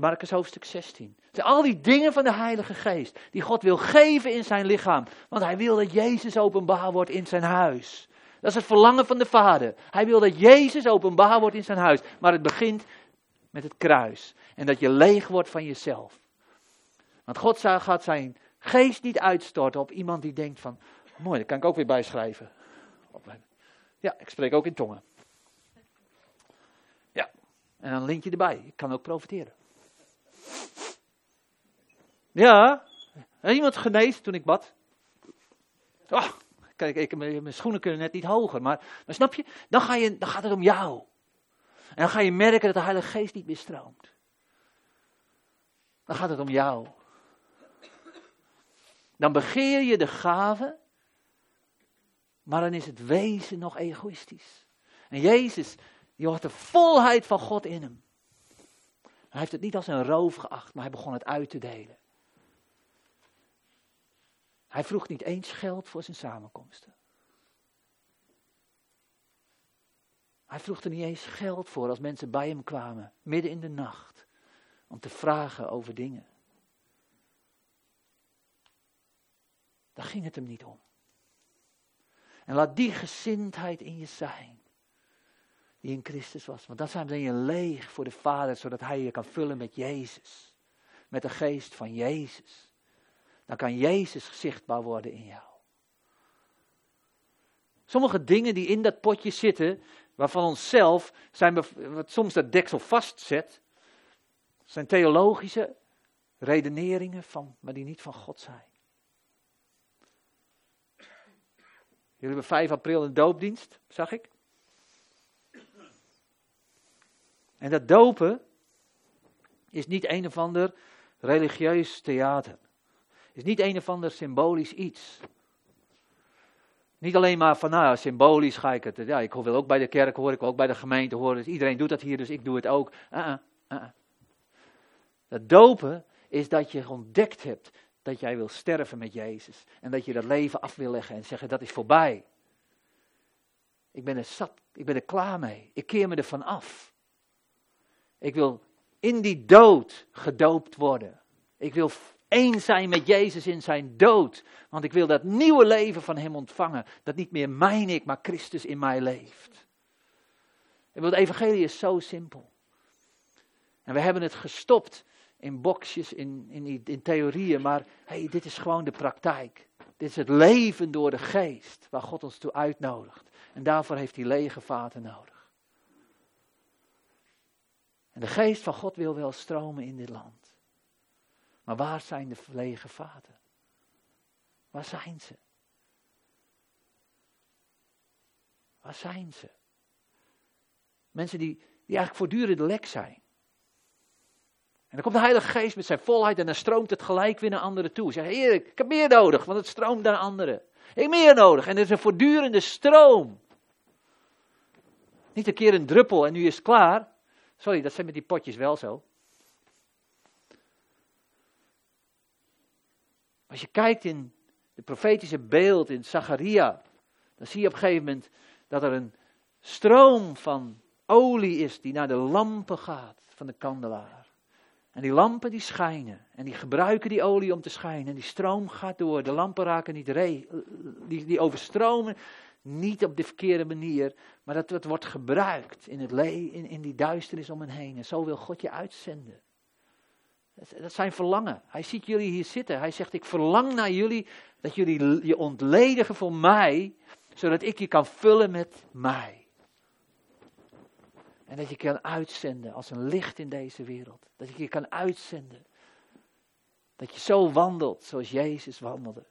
Marcus hoofdstuk 16. Het zijn al die dingen van de Heilige Geest die God wil geven in zijn lichaam. Want hij wil dat Jezus openbaar wordt in zijn huis. Dat is het verlangen van de Vader. Hij wil dat Jezus openbaar wordt in zijn huis. Maar het begint met het kruis. En dat je leeg wordt van jezelf. Want God gaat zijn geest niet uitstorten op iemand die denkt van, mooi, dat kan ik ook weer bijschrijven. Ja, ik spreek ook in tongen. Ja, en dan link je erbij. Ik kan ook profiteren. Ja, iemand geneest toen ik bad. Oh, kijk, ik, mijn schoenen kunnen net niet hoger, maar, snap je? Dan, ga je? dan gaat het om jou. En dan ga je merken dat de Heilige Geest niet meer stroomt. Dan gaat het om jou. Dan begeer je de gave, maar dan is het wezen nog egoïstisch. En Jezus, die had de volheid van God in hem. Hij heeft het niet als een roof geacht, maar hij begon het uit te delen. Hij vroeg niet eens geld voor zijn samenkomsten. Hij vroeg er niet eens geld voor als mensen bij hem kwamen, midden in de nacht, om te vragen over dingen. Daar ging het hem niet om. En laat die gezindheid in je zijn, die in Christus was. Want dan zijn je leeg voor de Vader, zodat Hij je kan vullen met Jezus. Met de geest van Jezus dan kan Jezus zichtbaar worden in jou. Sommige dingen die in dat potje zitten, waarvan onszelf zijn, wat soms dat deksel vastzet, zijn theologische redeneringen, van, maar die niet van God zijn. Jullie hebben 5 april een doopdienst, zag ik. En dat dopen is niet een of ander religieus theater is niet een of ander symbolisch iets. Niet alleen maar van, nou, symbolisch ga ik het. Ja, ik wil ook bij de kerk horen, ik wil ook bij de gemeente horen. Dus iedereen doet dat hier, dus ik doe het ook. Uh Dat dopen is dat je ontdekt hebt dat jij wil sterven met Jezus. En dat je dat leven af wil leggen en zeggen dat is voorbij. Ik ben er zat, ik ben er klaar mee. Ik keer me ervan af. Ik wil in die dood gedoopt worden. Ik wil één zijn met Jezus in zijn dood. Want ik wil dat nieuwe leven van Hem ontvangen. Dat niet meer mijn ik, maar Christus in mij leeft. En het evangelie is zo simpel. En we hebben het gestopt in boxjes, in, in, in theorieën, maar hey, dit is gewoon de praktijk. Dit is het leven door de geest, waar God ons toe uitnodigt. En daarvoor heeft hij lege vaten nodig. En de geest van God wil wel stromen in dit land. Maar waar zijn de lege vaten? Waar zijn ze? Waar zijn ze? Mensen die, die eigenlijk voortdurend lek zijn. En dan komt de Heilige Geest met zijn volheid en dan stroomt het gelijk weer naar anderen toe. Zeg, Heer, ik heb meer nodig, want het stroomt naar anderen. Ik heb meer nodig en er is een voortdurende stroom. Niet een keer een druppel en nu is het klaar. Sorry, dat zijn met die potjes wel zo. Als je kijkt in de profetische beeld in Zacharia, dan zie je op een gegeven moment dat er een stroom van olie is die naar de lampen gaat van de kandelaar. En die lampen die schijnen. En die gebruiken die olie om te schijnen. En die stroom gaat door. De lampen raken niet re. Die, die overstromen niet op de verkeerde manier. Maar dat het wordt gebruikt in, het le in, in die duisternis om hen heen. En zo wil God je uitzenden. Dat, zijn verlangen. Hij ziet jullie hier zitten. Hij zegt: Ik verlang naar jullie. Dat jullie je ontledigen voor mij. Zodat ik je kan vullen met mij. En dat je kan uitzenden als een licht in deze wereld. Dat je je kan uitzenden. Dat je zo wandelt zoals Jezus wandelde.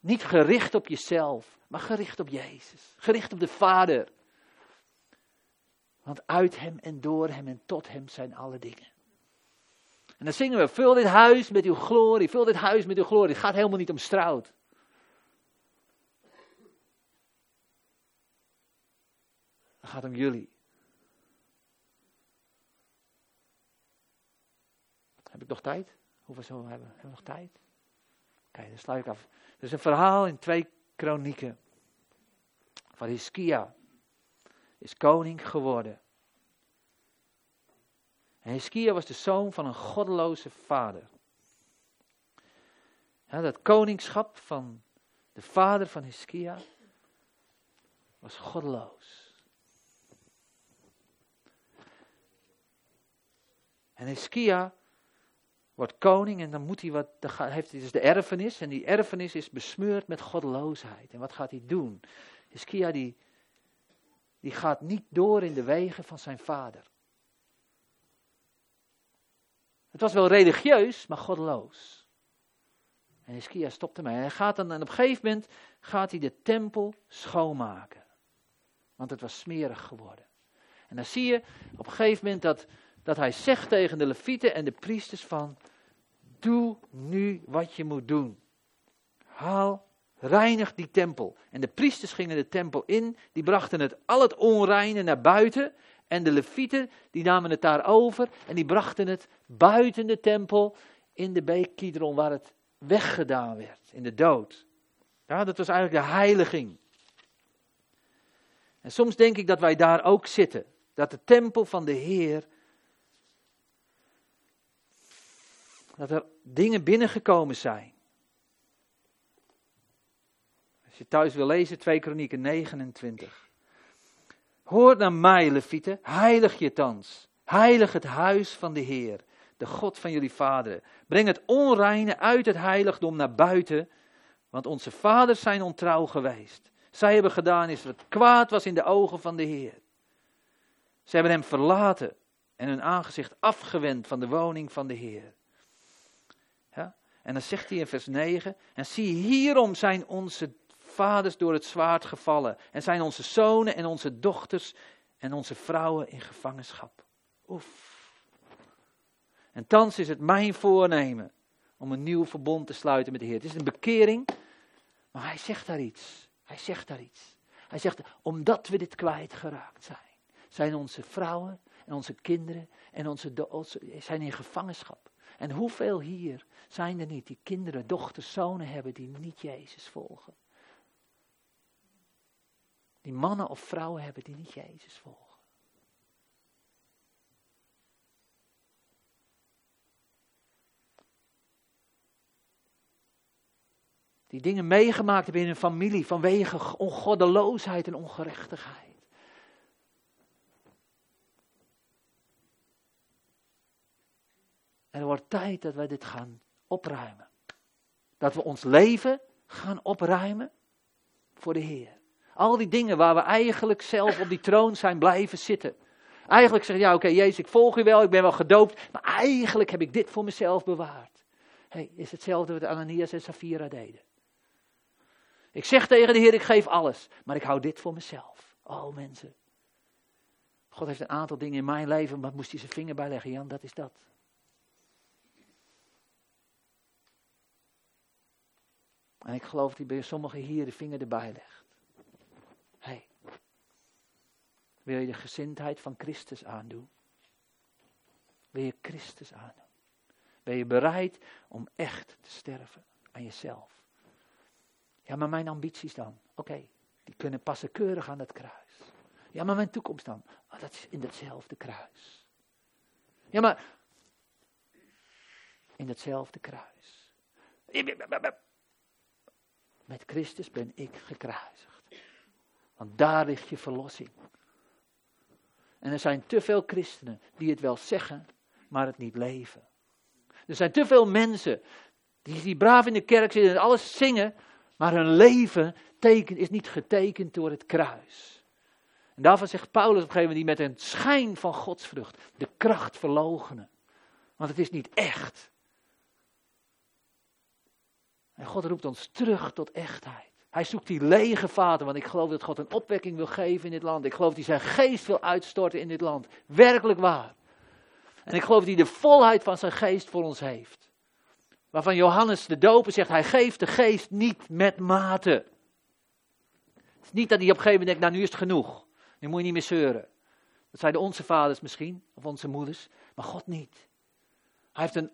Niet gericht op jezelf, maar gericht op Jezus. Gericht op de Vader. Want uit Hem en door Hem en tot Hem zijn alle dingen. En dan zingen we, vul dit huis met uw glorie, vul dit huis met uw glorie. Het gaat helemaal niet om Stroud. Het gaat om jullie. Heb ik nog tijd? Hoeveel zullen we hebben? Hebben we nog tijd? Oké, dan sluit ik af. Er is een verhaal in twee kronieken. Van Hiskia. Is koning geworden. En Hiskia was de zoon van een goddeloze vader. Ja, dat koningschap van de vader van Hiskia was goddeloos. En Hiskia wordt koning en dan moet hij wat, dan heeft hij dus de erfenis en die erfenis is besmeurd met goddeloosheid. En wat gaat hij doen? Hiskia die, die gaat niet door in de wegen van zijn vader. Het was wel religieus, maar goddeloos. En Hiskia stopt ermee. Hij gaat dan, en op een gegeven moment gaat hij de tempel schoonmaken. Want het was smerig geworden. En dan zie je op een gegeven moment dat dat hij zegt tegen de levieten en de priesters van, doe nu wat je moet doen. Haal, reinig die tempel. En de priesters gingen de tempel in, die brachten het, al het onreine naar buiten. En de levieten, die namen het daar over en die brachten het buiten de tempel in de beek Kidron, waar het weggedaan werd, in de dood. Ja, dat was eigenlijk de heiliging. En soms denk ik dat wij daar ook zitten. Dat de tempel van de Heer dat er dingen binnengekomen zijn. Als je thuis wil lezen, 2 Kronieken 29. Hoor naar mij, Levieten, heilig je thans. Heilig het huis van de Heer, de God van jullie vaderen. Breng het onreine uit het heiligdom naar buiten, want onze vaders zijn ontrouw geweest. Zij hebben gedaan is wat kwaad was in de ogen van de Heer. Ze hebben hem verlaten en hun aangezicht afgewend van de woning van de Heer. En dan zegt hij in vers 9, en zie hierom zijn onze vaders door het zwaard gevallen, en zijn onze zonen en onze dochters en onze vrouwen in gevangenschap. Oef. En thans is het mijn voornemen om een nieuw verbond te sluiten met de Heer. Het is een bekering, maar hij zegt daar iets. Hij zegt daar iets. Hij zegt, omdat we dit kwijtgeraakt zijn, zijn onze vrouwen en onze kinderen en onze, zijn in gevangenschap. En hoeveel hier zijn er niet die kinderen, dochters, zonen hebben die niet Jezus volgen? Die mannen of vrouwen hebben die niet Jezus volgen. Die dingen meegemaakt hebben in hun familie vanwege ongoddeloosheid en ongerechtigheid. Er wordt tijd dat wij dit gaan opruimen. Dat we ons leven gaan opruimen voor de Heer. Al die dingen waar we eigenlijk zelf op die troon zijn blijven zitten. Eigenlijk zeggen, ja oké Jezus, ik volg u wel, ik ben wel gedoopt, maar eigenlijk heb ik dit voor mezelf bewaard. Hey, is hetzelfde wat Ananias en Safira deden. Ik zeg tegen de Heer, ik geef alles, maar ik hou dit voor mezelf. Oh mensen. God heeft een aantal dingen in mijn leven, maar moest hij zijn vinger bij leggen, Jan, dat is dat. En ik geloof dat hij bij sommigen hier de vinger erbij legt. Hey, wil je de gezindheid van Christus aandoen? Wil je Christus aandoen? Ben je bereid om echt te sterven aan jezelf? Ja, maar mijn ambities dan? Oké, die kunnen passen keurig aan dat kruis. Ja, maar mijn toekomst dan? Oh, dat is in datzelfde kruis. Ja, maar in datzelfde kruis. Met Christus ben ik gekruisigd. Want daar ligt je verlossing. En er zijn te veel christenen die het wel zeggen, maar het niet leven. Er zijn te veel mensen die, die braaf in de kerk zitten en alles zingen, maar hun leven teken, is niet getekend door het kruis. En daarvan zegt Paulus op een gegeven moment, die met een schijn van godsvrucht de kracht verlogenen. Want het is niet echt. En God roept ons terug tot echtheid. Hij zoekt die lege vaten, want ik geloof dat God een opwekking wil geven in dit land. Ik geloof dat hij zijn geest wil uitstorten in dit land. Werkelijk waar. En ik geloof dat hij de volheid van zijn geest voor ons heeft. Waarvan Johannes de doper zegt, hij geeft de geest niet met mate. Het is niet dat hij op een gegeven moment denkt, nou nu is het genoeg. Nu moet je niet meer zeuren. Dat zeiden onze vaders misschien, of onze moeders, maar God niet. Hij heeft een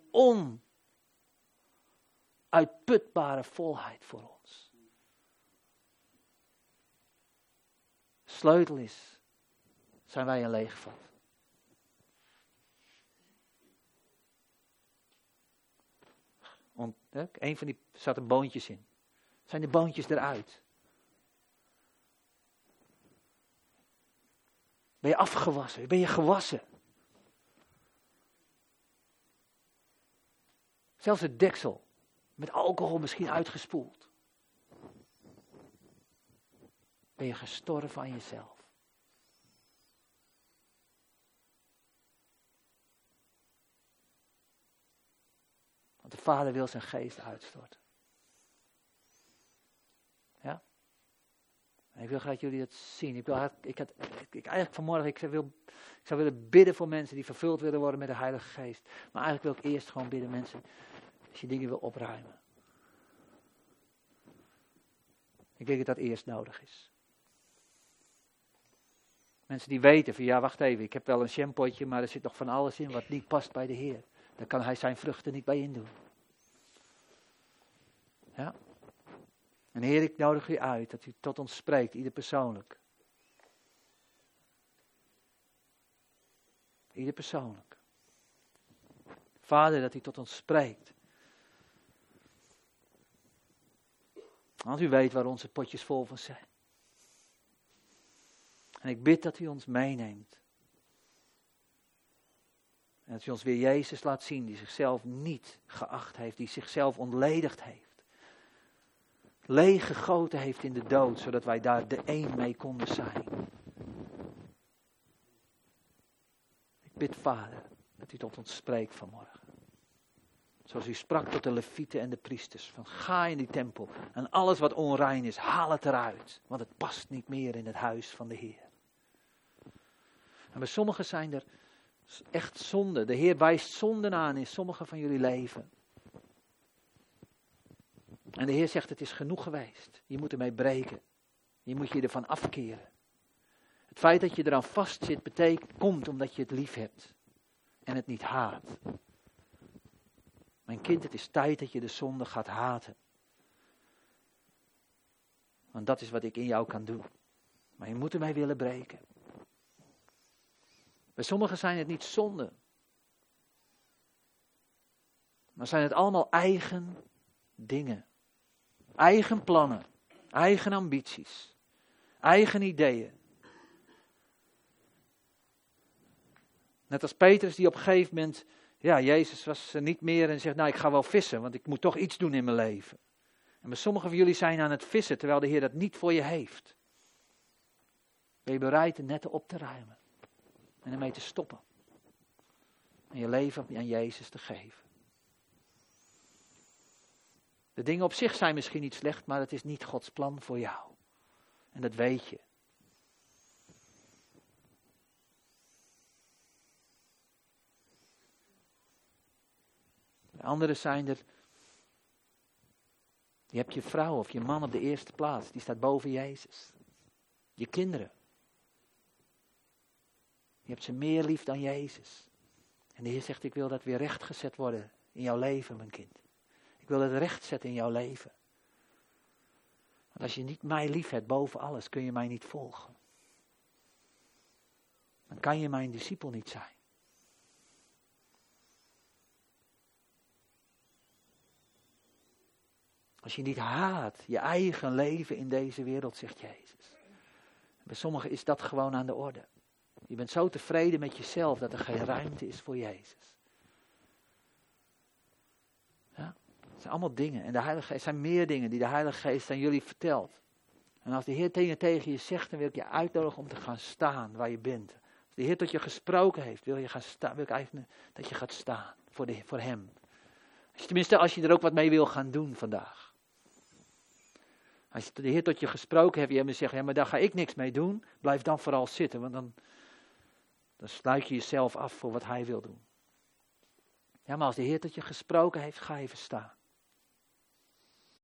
onuitputbare volheid voor ons. Sleutel is, zijn wij een leeg vat. Want, hè, een van die zaten boontjes in. Zijn de boontjes eruit? Ben je afgewassen? Ben je gewassen? Zelfs het deksel met alcohol misschien uitgespoeld. Ben je gestorven aan jezelf? Want de Vader wil zijn geest uitstorten. Ja? En ik wil graag dat jullie dat zien. Ik, wil, ik, had, ik, eigenlijk vanmorgen, ik, wil, ik zou willen bidden voor mensen die vervuld willen worden met de Heilige Geest. Maar eigenlijk wil ik eerst gewoon bidden, mensen, als je dingen wil opruimen. Ik denk dat dat eerst nodig is. Mensen die weten van ja, wacht even, ik heb wel een shampootje, maar er zit nog van alles in wat niet past bij de Heer. Daar kan hij zijn vruchten niet bij indoen. Ja? En Heer, ik nodig u uit dat u tot ons spreekt, ieder persoonlijk. Ieder persoonlijk. Vader, dat u tot ons spreekt. Want u weet waar onze potjes vol van zijn. En ik bid dat u ons meeneemt. En dat u ons weer Jezus laat zien, die zichzelf niet geacht heeft, die zichzelf ontledigd heeft. Leeg gegoten heeft in de dood, zodat wij daar de één mee konden zijn. Ik bid, Vader, dat u tot ons spreekt vanmorgen. Zoals u sprak tot de levieten en de priesters. Van ga in die tempel en alles wat onrein is, haal het eruit. Want het past niet meer in het huis van de Heer. En bij sommigen zijn er echt zonden. De Heer wijst zonden aan in sommige van jullie leven. En de Heer zegt, het is genoeg geweest. Je moet ermee breken. Je moet je ervan afkeren. Het feit dat je eraan vastzit, betekent, komt omdat je het lief hebt en het niet haat. Mijn kind, het is tijd dat je de zonde gaat haten. Want dat is wat ik in jou kan doen. Maar je moet ermee willen breken. Bij sommigen zijn het niet zonde. Maar zijn het allemaal eigen dingen. Eigen plannen. Eigen ambities. Eigen ideeën. Net als Petrus die op een gegeven moment, ja, Jezus was er niet meer en zegt, nou ik ga wel vissen, want ik moet toch iets doen in mijn leven. En bij sommigen van jullie zijn aan het vissen, terwijl de Heer dat niet voor je heeft. Ben je bereid de netten op te ruimen en ermee te stoppen. En je leven aan Jezus te geven. De dingen op zich zijn misschien niet slecht, maar het is niet Gods plan voor jou. En dat weet je. De anderen zijn er. Je hebt je vrouw of je man op de eerste plaats, die staat boven Jezus. Je kinderen. Je hebt ze meer lief dan Jezus. En de Heer zegt, ik wil dat weer rechtgezet worden in jouw leven, mijn kind. Ik wil het recht zetten in jouw leven. Want als je niet mij lief hebt boven alles, kun je mij niet volgen. Dan kan je mijn discipel niet zijn. Als je niet haat je eigen leven in deze wereld, zegt Jezus. Bij sommigen is dat gewoon aan de orde. Je bent zo tevreden met jezelf dat er geen ruimte is voor Jezus. Ja? Het zijn allemaal dingen. En de Heilige Geest zijn meer dingen die de Heilige Geest aan jullie vertelt. En als de Heer dingen tegen je zegt, dan wil ik je uitnodigen om te gaan staan waar je bent. Als de Heer tot je gesproken heeft, wil, je gaan staan, wil ik eigenlijk dat je gaat staan voor, de, voor Hem. Tenminste, als je er ook wat mee wil gaan doen vandaag. Als de Heer tot je gesproken heeft, je hebt zegt, ja, maar daar ga ik niks mee doen. Blijf dan vooral zitten, want dan, dan sluit je jezelf af voor wat Hij wil doen. Ja, maar als de Heer tot je gesproken heeft, ga even staan.